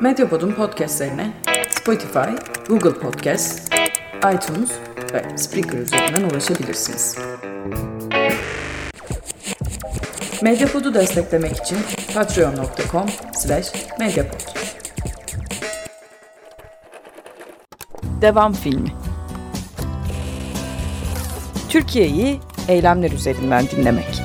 Medyapod'un podcastlerine Spotify, Google Podcast, iTunes ve Spreaker üzerinden ulaşabilirsiniz. Medyapod'u desteklemek için patreon.com slash medyapod. Devam filmi Türkiye'yi eylemler üzerinden dinlemek.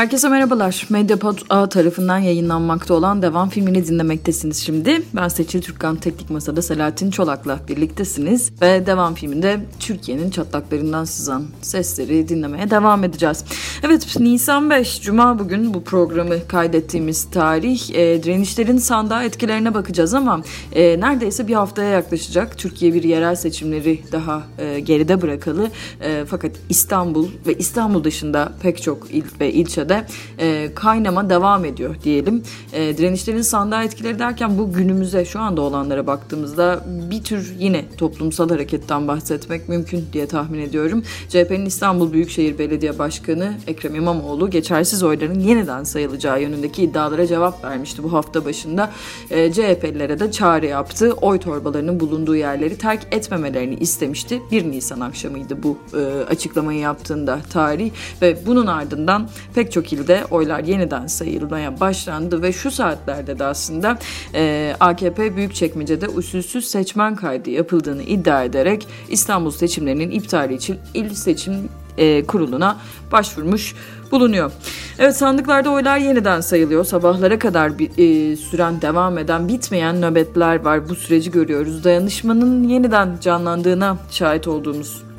Herkese merhabalar. Medyapod A tarafından yayınlanmakta olan devam filmini dinlemektesiniz şimdi. Ben Seçil Türkkan Teknik Masa'da Selahattin Çolak'la birliktesiniz. Ve devam filminde Türkiye'nin çatlaklarından sızan sesleri dinlemeye devam edeceğiz. Evet Nisan 5 Cuma bugün bu programı kaydettiğimiz tarih. E, direnişlerin sandığa etkilerine bakacağız ama e, neredeyse bir haftaya yaklaşacak. Türkiye bir yerel seçimleri daha e, geride bırakalı. E, fakat İstanbul ve İstanbul dışında pek çok il ve ilçede de e, kaynama devam ediyor diyelim. E, direnişlerin sandığa etkileri derken bu günümüze şu anda olanlara baktığımızda bir tür yine toplumsal hareketten bahsetmek mümkün diye tahmin ediyorum. CHP'nin İstanbul Büyükşehir Belediye Başkanı Ekrem İmamoğlu geçersiz oyların yeniden sayılacağı yönündeki iddialara cevap vermişti bu hafta başında. E, CHP'lilere de çağrı yaptı. Oy torbalarının bulunduğu yerleri terk etmemelerini istemişti. 1 Nisan akşamıydı bu e, açıklamayı yaptığında tarih ve bunun ardından pek çok ilde oylar yeniden sayılmaya başlandı ve şu saatlerde de aslında e, AKP Büyükçekmece'de usulsüz seçmen kaydı yapıldığını iddia ederek İstanbul seçimlerinin iptali için il seçim e, kuruluna başvurmuş bulunuyor. Evet sandıklarda oylar yeniden sayılıyor. Sabahlara kadar bir, e, süren devam eden bitmeyen nöbetler var. Bu süreci görüyoruz. Dayanışmanın yeniden canlandığına şahit olduğumuz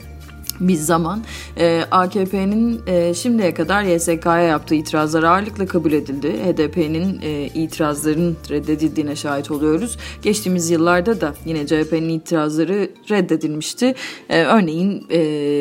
bir zaman e, AKP'nin e, şimdiye kadar YSK'ya yaptığı itirazlar ağırlıkla kabul edildi. HDP'nin e, itirazların reddedildiğine şahit oluyoruz. Geçtiğimiz yıllarda da yine CHP'nin itirazları reddedilmişti. E, örneğin e,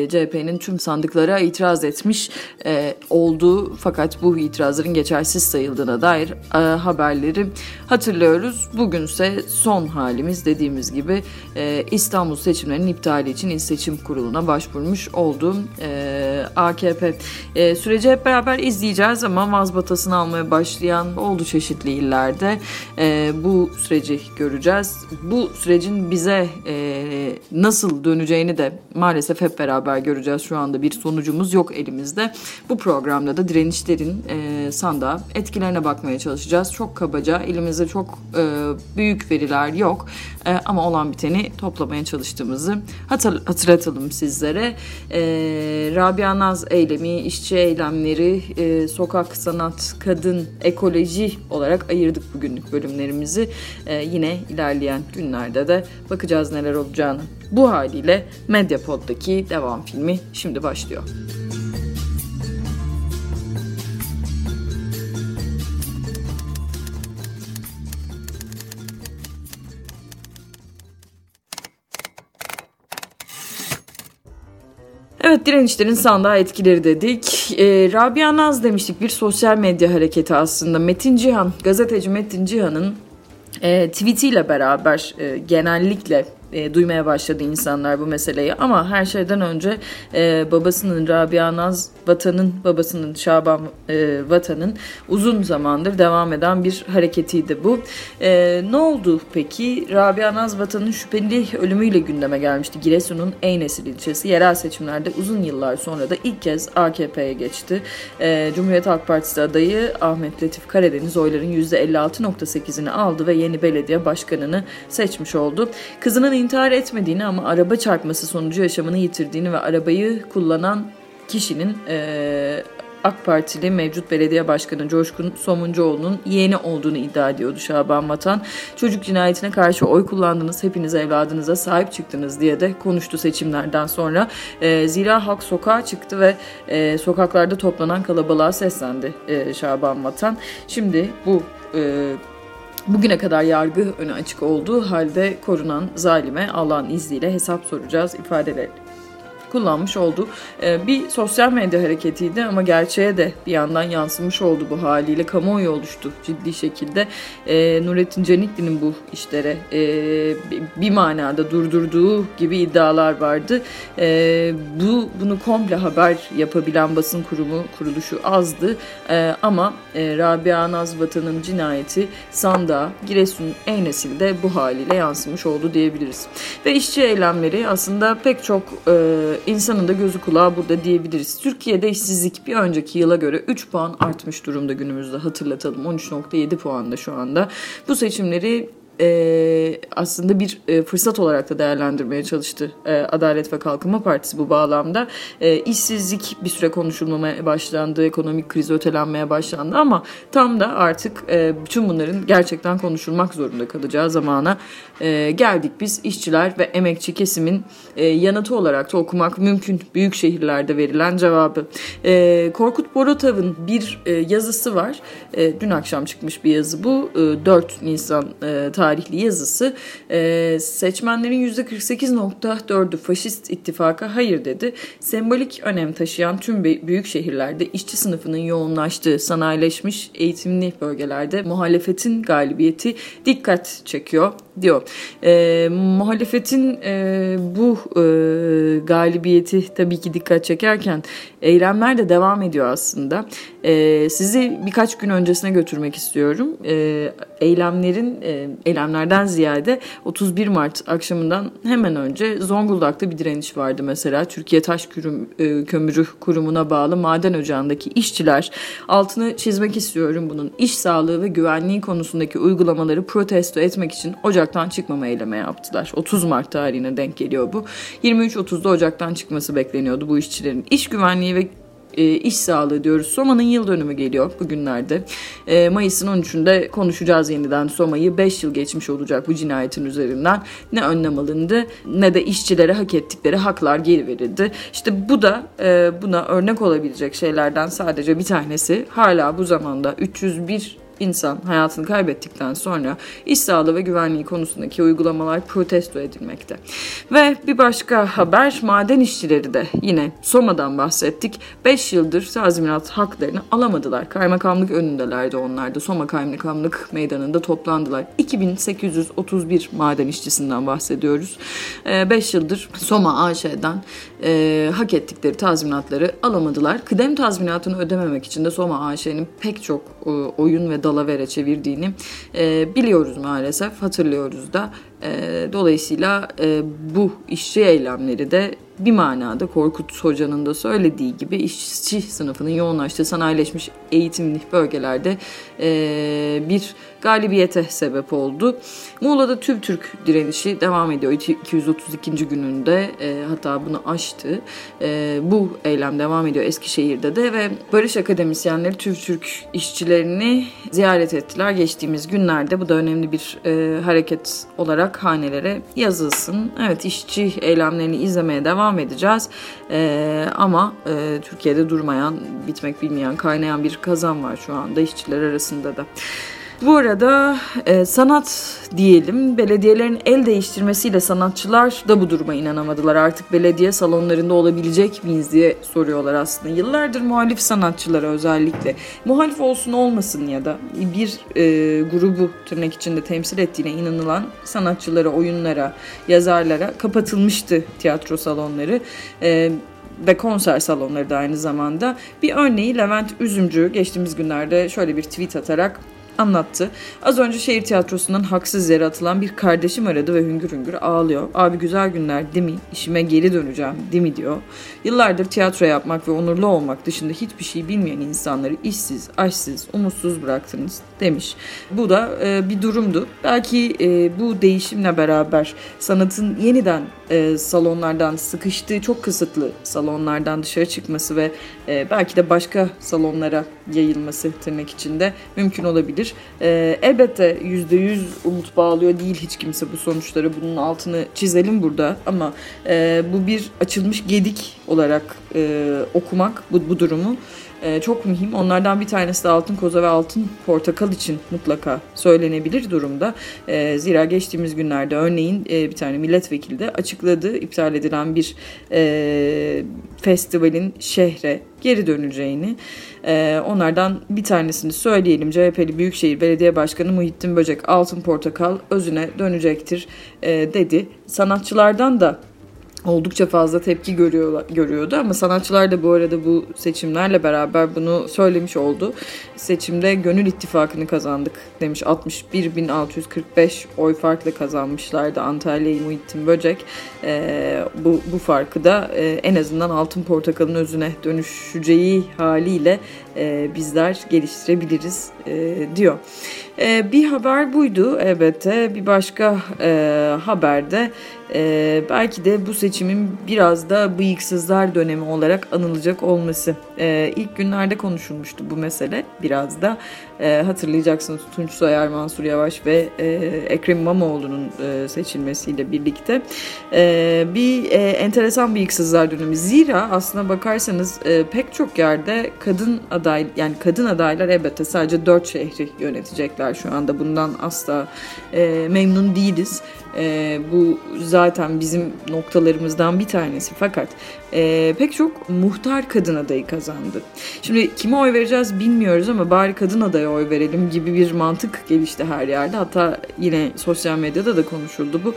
CHP'nin tüm sandıklara itiraz etmiş e, olduğu fakat bu itirazların geçersiz sayıldığına dair e, haberleri hatırlıyoruz. Bugünse son halimiz dediğimiz gibi e, İstanbul seçimlerinin iptali için İl Seçim Kurulu'na başvurmuş görmüş olduğum e, AKP. E, süreci hep beraber izleyeceğiz ama mazbatasını almaya başlayan oldu çeşitli illerde. E, bu süreci göreceğiz. Bu sürecin bize e, nasıl döneceğini de maalesef hep beraber göreceğiz. Şu anda bir sonucumuz yok elimizde. Bu programda da direnişlerin e, sandığa etkilerine bakmaya çalışacağız. Çok kabaca elimizde çok e, büyük veriler yok e, ama olan biteni toplamaya çalıştığımızı hatır, hatırlatalım sizlere. E, Rabia Naz eylemi, işçi eylemleri, e, sokak sanat, kadın, ekoloji olarak ayırdık bugünlük bölümlerimizi. E, yine ilerleyen günlerde de bakacağız neler olacağını. Bu haliyle Medyapod'daki devam filmi şimdi başlıyor. Evet direnişlerin sandığa etkileri dedik. E, Rabia Naz demiştik bir sosyal medya hareketi aslında. Metin Cihan, gazeteci Metin Cihan'ın e, tweetiyle beraber e, genellikle e, duymaya başladı insanlar bu meseleyi. Ama her şeyden önce e, babasının Rabia Naz Vatan'ın babasının Şaban e, Vatan'ın uzun zamandır devam eden bir hareketiydi bu. E, ne oldu peki? Rabia Naz Vatan'ın şüpheli ölümüyle gündeme gelmişti. Giresun'un Eynesil ilçesi yerel seçimlerde uzun yıllar sonra da ilk kez AKP'ye geçti. E, Cumhuriyet Halk Partisi adayı Ahmet Latif Karadeniz oyların %56.8'ini aldı ve yeni belediye başkanını seçmiş oldu. Kızının intihar etmediğini ama araba çarpması sonucu yaşamını yitirdiğini ve arabayı kullanan kişinin e, AK Partili mevcut belediye başkanı Coşkun Somuncuoğlu'nun yeğeni olduğunu iddia ediyordu Şaban Vatan. Çocuk cinayetine karşı oy kullandınız, hepiniz evladınıza sahip çıktınız diye de konuştu seçimlerden sonra. E, zira halk sokağa çıktı ve e, sokaklarda toplanan kalabalığa seslendi e, Şaban Vatan. Şimdi bu e, Bugüne kadar yargı önü açık olduğu halde korunan zalime Allah'ın izniyle hesap soracağız ifadeleri kullanmış oldu. E, bir sosyal medya hareketiydi ama gerçeğe de bir yandan yansımış oldu bu haliyle. Kamuoyu oluştu ciddi şekilde. E, Nurettin Canikli'nin bu işlere e, bir manada durdurduğu gibi iddialar vardı. E, bu Bunu komple haber yapabilen basın kurumu kuruluşu azdı. Ama e, Rabia Nazvatan'ın cinayeti sandığa Giresun Eynesil'de bu haliyle yansımış oldu diyebiliriz. Ve işçi eylemleri aslında pek çok e, insanın da gözü kulağı burada diyebiliriz. Türkiye'de işsizlik bir önceki yıla göre 3 puan artmış durumda günümüzde hatırlatalım. 13.7 puanda şu anda. Bu seçimleri e, aslında bir e, fırsat olarak da değerlendirmeye çalıştı e, Adalet ve Kalkınma Partisi bu bağlamda. E, işsizlik bir süre konuşulmaya başlandı, ekonomik kriz ötelenmeye başlandı ama tam da artık e, bütün bunların gerçekten konuşulmak zorunda kalacağı zamana e, geldik. Biz işçiler ve emekçi kesimin e, yanıtı olarak da okumak mümkün büyük şehirlerde verilen cevabı. E, Korkut Borotav'ın bir e, yazısı var. E, dün akşam çıkmış bir yazı bu. E, 4 Nisan e, tarihli yazısı e, seçmenlerin %48.4'ü faşist ittifaka hayır dedi. Sembolik önem taşıyan tüm büyük şehirlerde işçi sınıfının yoğunlaştığı sanayileşmiş eğitimli bölgelerde muhalefetin galibiyeti dikkat çekiyor diyor. E, muhalefetin e, bu e, galibiyeti tabii ki dikkat çekerken eylemler de devam ediyor aslında. E, sizi birkaç gün öncesine götürmek istiyorum. E, eylemlerin e, eylemlerden ziyade 31 Mart akşamından hemen önce Zonguldak'ta bir direniş vardı mesela. Türkiye Taş Kürüm, e, Kömürü Kurumu'na bağlı maden ocağındaki işçiler altını çizmek istiyorum bunun iş sağlığı ve güvenliği konusundaki uygulamaları protesto etmek için ocaktan çıkmama eyleme yaptılar. 30 Mart tarihine denk geliyor bu. 23.30'da ocaktan çıkması bekleniyordu bu işçilerin. İş güvenliği ve e, iş sağlığı diyoruz. Soma'nın yıl dönümü geliyor bugünlerde. E, Mayıs'ın 13'ünde konuşacağız yeniden Soma'yı. 5 yıl geçmiş olacak bu cinayetin üzerinden. Ne önlem alındı ne de işçilere hak ettikleri haklar geri verildi. İşte bu da e, buna örnek olabilecek şeylerden sadece bir tanesi. Hala bu zamanda 301 insan hayatını kaybettikten sonra iş sağlığı ve güvenliği konusundaki uygulamalar protesto edilmekte. Ve bir başka haber maden işçileri de yine Soma'dan bahsettik. 5 yıldır tazminat haklarını alamadılar. Kaymakamlık önündelerdi onlar da. Soma Kaymakamlık Meydanı'nda toplandılar. 2831 maden işçisinden bahsediyoruz. 5 ee, yıldır Soma AŞ'den e, hak ettikleri tazminatları alamadılar. Kıdem tazminatını ödememek için de Soma AŞ'nin pek çok e, oyun ve dalavere çevirdiğini e, biliyoruz maalesef, hatırlıyoruz da. E, dolayısıyla e, bu işçi eylemleri de bir manada Korkut Hoca'nın da söylediği gibi işçi sınıfının yoğunlaştığı sanayileşmiş eğitimli bölgelerde e, bir galibiyete sebep oldu. Muğla'da tüm Türk direnişi devam ediyor. 232. gününde e, hatta bunu aştı. Bu eylem devam ediyor Eskişehir'de de ve Barış Akademisyenleri tüm Türk işçilerini ziyaret ettiler geçtiğimiz günlerde. Bu da önemli bir hareket olarak hanelere yazılsın. Evet işçi eylemlerini izlemeye devam edeceğiz. E, ama e, Türkiye'de durmayan, bitmek bilmeyen, kaynayan bir kazan var şu anda işçiler arasında da. Bu arada e, sanat diyelim belediyelerin el değiştirmesiyle sanatçılar da bu duruma inanamadılar. Artık belediye salonlarında olabilecek miyiz diye soruyorlar aslında. Yıllardır muhalif sanatçılara özellikle muhalif olsun olmasın ya da bir e, grubu tırnak içinde temsil ettiğine inanılan sanatçılara, oyunlara, yazarlara kapatılmıştı tiyatro salonları. E, ve konser salonları da aynı zamanda. Bir örneği Levent Üzümcü geçtiğimiz günlerde şöyle bir tweet atarak anlattı. Az önce şehir tiyatrosundan haksız yere atılan bir kardeşim aradı ve hüngür hüngür ağlıyor. Abi güzel günler değil mi? İşime geri döneceğim değil mi diyor. Yıllardır tiyatro yapmak ve onurlu olmak dışında hiçbir şey bilmeyen insanları işsiz, aşsız, umutsuz bıraktınız demiş. Bu da e, bir durumdu. Belki e, bu değişimle beraber sanatın yeniden e, salonlardan sıkıştığı çok kısıtlı salonlardan dışarı çıkması ve e, belki de başka salonlara yayılması tırnak içinde mümkün olabilir. E, elbette %100 umut bağlıyor değil hiç kimse bu sonuçları. Bunun altını çizelim burada ama e, bu bir açılmış gedik olarak e, okumak bu, bu durumu e, çok mühim. Onlardan bir tanesi de altın koza ve altın portakal için mutlaka söylenebilir durumda. E, zira geçtiğimiz günlerde örneğin e, bir tane milletvekili de açıkladı iptal edilen bir e, festivalin şehre geri döneceğini. E, onlardan bir tanesini söyleyelim. CHP'li Büyükşehir Belediye Başkanı Muhittin Böcek Altın Portakal özüne dönecektir e, dedi. Sanatçılardan da oldukça fazla tepki görüyor, görüyordu ama sanatçılar da bu arada bu seçimlerle beraber bunu söylemiş oldu. Seçimde gönül ittifakını kazandık demiş. 61.645 oy farklı kazanmışlardı Antalya'yı Muhittin Böcek. E, bu, bu farkı da e, en azından Altın Portakal'ın özüne dönüşeceği haliyle e, bizler geliştirebiliriz e, diyor. E, bir haber buydu elbette. Bir başka e, haberde e, belki de bu seçimin biraz da bıyıksızlar dönemi olarak anılacak olması. E, ilk günlerde konuşulmuştu bu mesele biraz da. Hatırlayacaksınız Tunç Soyer, Mansur Yavaş ve Ekrem İmamoğlu'nun seçilmesiyle birlikte. Bir enteresan bıyıksızlar dönemi. Zira aslına bakarsanız pek çok yerde kadın aday yani kadın adaylar elbette sadece dört şehri yönetecekler şu anda. Bundan asla e, memnun değiliz. E, bu zaten bizim noktalarımızdan bir tanesi. Fakat e, pek çok muhtar kadın adayı kazandı. Şimdi kime oy vereceğiz bilmiyoruz ama bari kadın adaya oy verelim gibi bir mantık gelişti her yerde. Hatta yine sosyal medyada da konuşuldu bu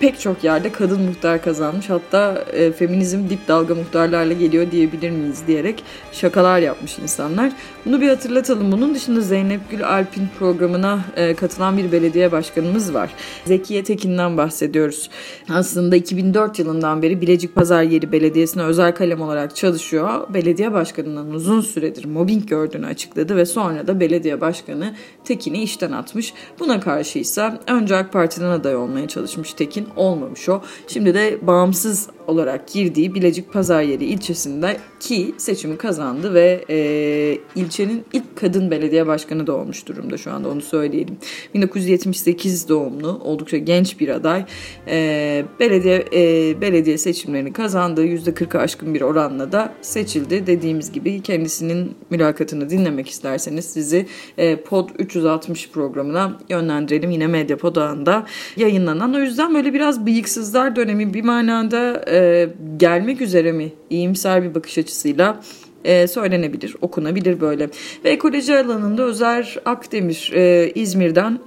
pek çok yerde kadın muhtar kazanmış. Hatta e, feminizm dip dalga muhtarlarla geliyor diyebilir miyiz diyerek şakalar yapmış insanlar. Bunu bir hatırlatalım. Bunun dışında Zeynep Gül Alp'in programına e, katılan bir belediye başkanımız var. Zekiye Tekin'den bahsediyoruz. Aslında 2004 yılından beri Bilecik Pazar Yeri Belediyesi'ne özel kalem olarak çalışıyor. Belediye başkanından uzun süredir mobbing gördüğünü açıkladı ve sonra da belediye başkanı Tekin'i işten atmış. Buna karşıysa önce AK Parti'den aday olmaya çalışmış Tekin olmamış o. Şimdi de bağımsız olarak girdiği Bilecik Pazaryeri ilçesinde ki seçimi kazandı ve e, ilçenin ilk kadın belediye başkanı da olmuş durumda şu anda onu söyleyelim. 1978 doğumlu oldukça genç bir aday e, belediye e, belediye seçimlerini kazandığı %40'a aşkın bir oranla da seçildi. Dediğimiz gibi kendisinin mülakatını dinlemek isterseniz sizi e, Pod 360 programına yönlendirelim. Yine Medyapod ağında yayınlanan. O yüzden böyle biraz bıyıksızlar dönemi bir manada e, e, gelmek üzere mi iyimser bir bakış açısıyla e, söylenebilir, okunabilir böyle. Ve ekoloji alanında Özer Akdemir e, İzmir'den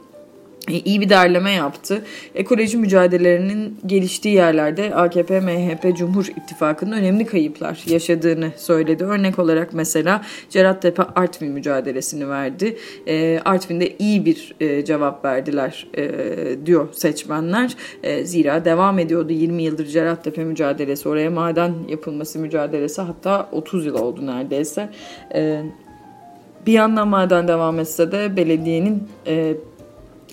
iyi bir derleme yaptı. Ekoloji mücadelelerinin geliştiği yerlerde AKP, MHP, Cumhur İttifakı'nın önemli kayıplar yaşadığını söyledi. Örnek olarak mesela Cerattepe Artvin mücadelesini verdi. E, Artvin'de iyi bir e, cevap verdiler e, diyor seçmenler. E, zira devam ediyordu 20 yıldır Cerattepe mücadelesi. Oraya maden yapılması mücadelesi hatta 30 yıl oldu neredeyse. E, bir yandan maden devam etse de belediyenin e,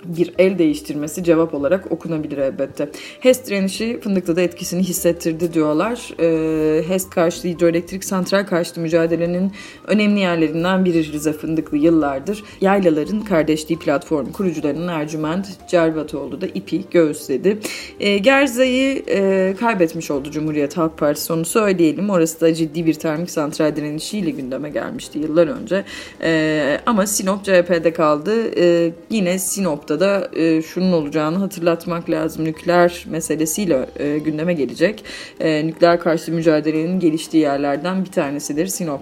bir el değiştirmesi cevap olarak okunabilir elbette. HES direnişi Fındık'ta da etkisini hissettirdi diyorlar. E, HES karşıtı hidroelektrik santral karşıtı mücadelenin önemli yerlerinden biri Rize Fındıklı yıllardır. Yaylaların kardeşliği platformu kurucularının Ercüment Cervatoğlu da ipi göğüsledi. E, Gerza'yı e, kaybetmiş oldu Cumhuriyet Halk Partisi onu söyleyelim. Orası da ciddi bir termik santral direnişiyle gündeme gelmişti yıllar önce. E, ama Sinop CHP'de kaldı. E, yine Sinop noktada e, şunun olacağını hatırlatmak lazım. Nükleer meselesiyle e, gündeme gelecek. E, nükleer karşı mücadelenin geliştiği yerlerden bir tanesidir Sinop.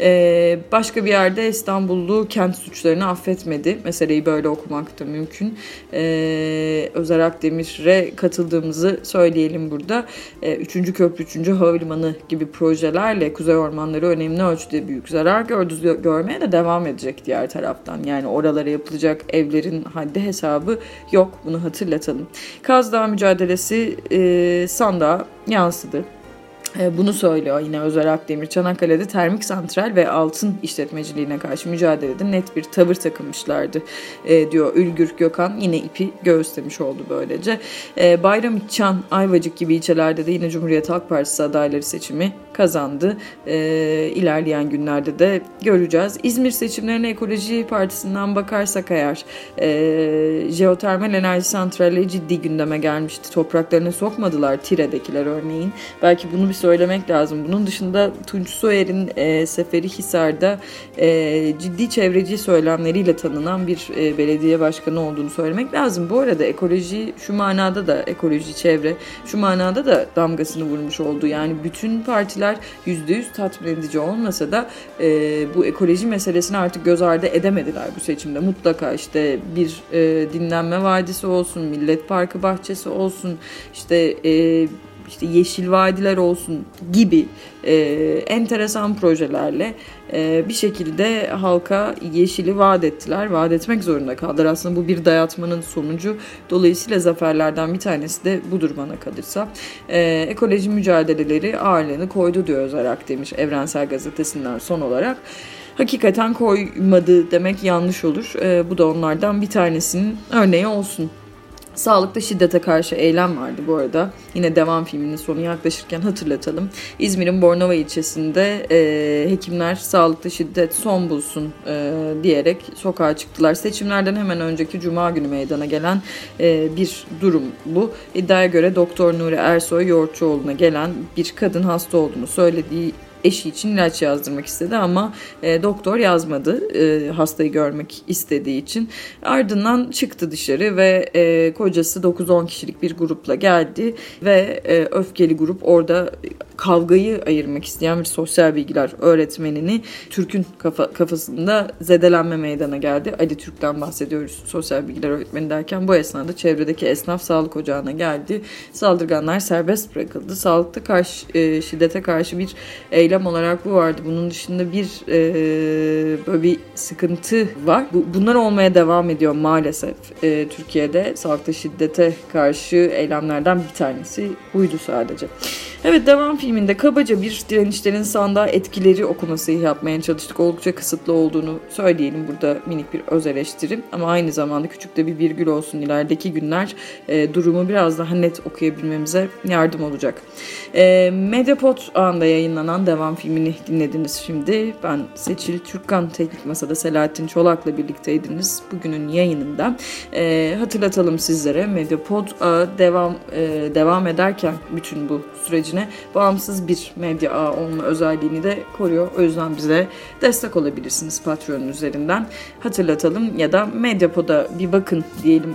E, başka bir yerde İstanbullu kent suçlarını affetmedi. Meseleyi böyle okumak da mümkün. E, Özer Akdemir'e katıldığımızı söyleyelim burada. E, üçüncü köprü, üçüncü havalimanı gibi projelerle kuzey ormanları önemli ölçüde büyük zarar gördü. Görmeye de devam edecek diğer taraftan. Yani oralara yapılacak evlerin haddi hesabı yok. Bunu hatırlatalım. Kaz Dağı mücadelesi e, sandığa yansıdı. E, bunu söylüyor yine Özer Akdemir. Çanakkale'de termik santral ve altın işletmeciliğine karşı mücadelede net bir tavır takılmışlardı e, diyor Ülgür Gökhan. Yine ipi göğüslemiş oldu böylece. E, Bayram Çan, Ayvacık gibi ilçelerde de yine Cumhuriyet Halk Partisi adayları seçimi kazandı. E, ilerleyen günlerde de göreceğiz. İzmir seçimlerine Ekoloji Partisi'nden bakarsak eğer e, jeotermal enerji santralleri ciddi gündeme gelmişti. Topraklarına sokmadılar Tire'dekiler örneğin. Belki bunu bir söylemek lazım. Bunun dışında Tunç Soyer'in e, Seferihisar'da e, ciddi çevreci söylemleriyle tanınan bir e, belediye başkanı olduğunu söylemek lazım. Bu arada ekoloji şu manada da ekoloji çevre şu manada da damgasını vurmuş oldu. Yani bütün partiler %100 tatmin edici olmasa da e, bu ekoloji meselesini artık göz ardı edemediler bu seçimde. Mutlaka işte bir e, dinlenme vadisi olsun, Millet Parkı bahçesi olsun, işte e, işte yeşil vadiler olsun gibi e, enteresan projelerle e, bir şekilde halka yeşili vaat ettiler. Vaat etmek zorunda kaldılar. Aslında bu bir dayatmanın sonucu. Dolayısıyla zaferlerden bir tanesi de budur bana kalırsa. E, ekoloji mücadeleleri ağırlığını koydu diyor Özarak demiş Evrensel Gazetesi'nden son olarak hakikaten koymadı demek yanlış olur. E, bu da onlardan bir tanesinin örneği olsun. Sağlıkta şiddete karşı eylem vardı bu arada. Yine devam filminin sonu yaklaşırken hatırlatalım. İzmir'in Bornova ilçesinde e, hekimler sağlıkta şiddet son bulsun e, diyerek sokağa çıktılar. Seçimlerden hemen önceki cuma günü meydana gelen e, bir durum bu. İddiaya göre Doktor Nuri Ersoy Yoğurtçuoğlu'na gelen bir kadın hasta olduğunu söylediği eşi için ilaç yazdırmak istedi ama e, doktor yazmadı e, hastayı görmek istediği için. Ardından çıktı dışarı ve e, kocası 9-10 kişilik bir grupla geldi ve e, öfkeli grup orada kavgayı ayırmak isteyen bir sosyal bilgiler öğretmenini Türk'ün kafa, kafasında zedelenme meydana geldi. Ali Türk'ten bahsediyoruz sosyal bilgiler öğretmeni derken bu esnada çevredeki esnaf sağlık ocağına geldi. Saldırganlar serbest bırakıldı. Sağlıkta karşı e, şiddete karşı bir eylem olarak bu vardı. Bunun dışında bir e, böyle bir sıkıntı var. Bu, bunlar olmaya devam ediyor maalesef e, Türkiye'de. Sağlıkta şiddete karşı eylemlerden bir tanesi buydu sadece. Evet devam filminde kabaca bir direnişlerin sandığa etkileri okuması yapmaya çalıştık. Oldukça kısıtlı olduğunu söyleyelim burada minik bir öz eleştirim. Ama aynı zamanda küçük de bir virgül olsun ilerideki günler e, durumu biraz daha net okuyabilmemize yardım olacak. E, Mediapod anda yayınlanan devam filmini dinlediniz şimdi. Ben Seçil Türkkan Teknik Masa'da Selahattin Çolak'la birlikteydiniz bugünün yayınında. E, hatırlatalım sizlere Mediapod devam e, devam ederken bütün bu sürecine bağımsız bir medya ağı olma özelliğini de koruyor. O yüzden bize destek olabilirsiniz Patreon üzerinden. Hatırlatalım ya da Medyapod'a bir bakın diyelim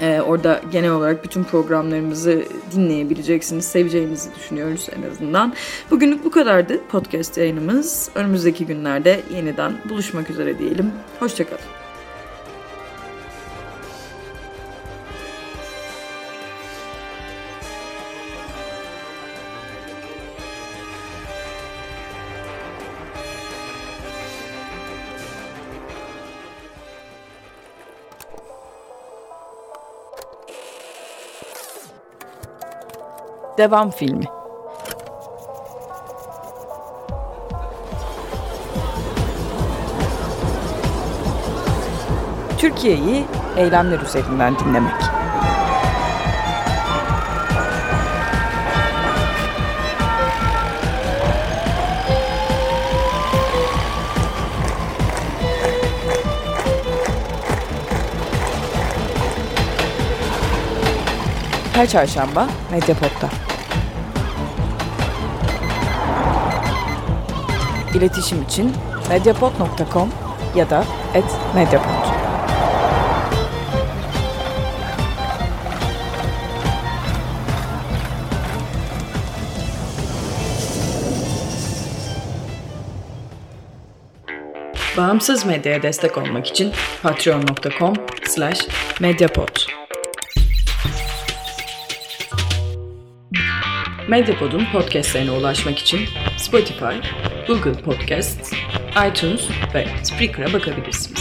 ee, orada genel olarak bütün programlarımızı dinleyebileceksiniz. Seveceğinizi düşünüyoruz en azından. Bugünlük bu kadardı podcast yayınımız. Önümüzdeki günlerde yeniden buluşmak üzere diyelim. Hoşçakalın. Devam filmi. Türkiye'yi eylemler üzerinden dinlemek. Her çarşamba Medyapod'da. İletişim için medyapod.com ya da @medyapod. Bağımsız medyaya destek olmak için patreon.com/medyapod. Medyapod'un podcastlerine ulaşmak için Spotify, Google Podcast, iTunes ve Spreaker'a bakabilirsiniz.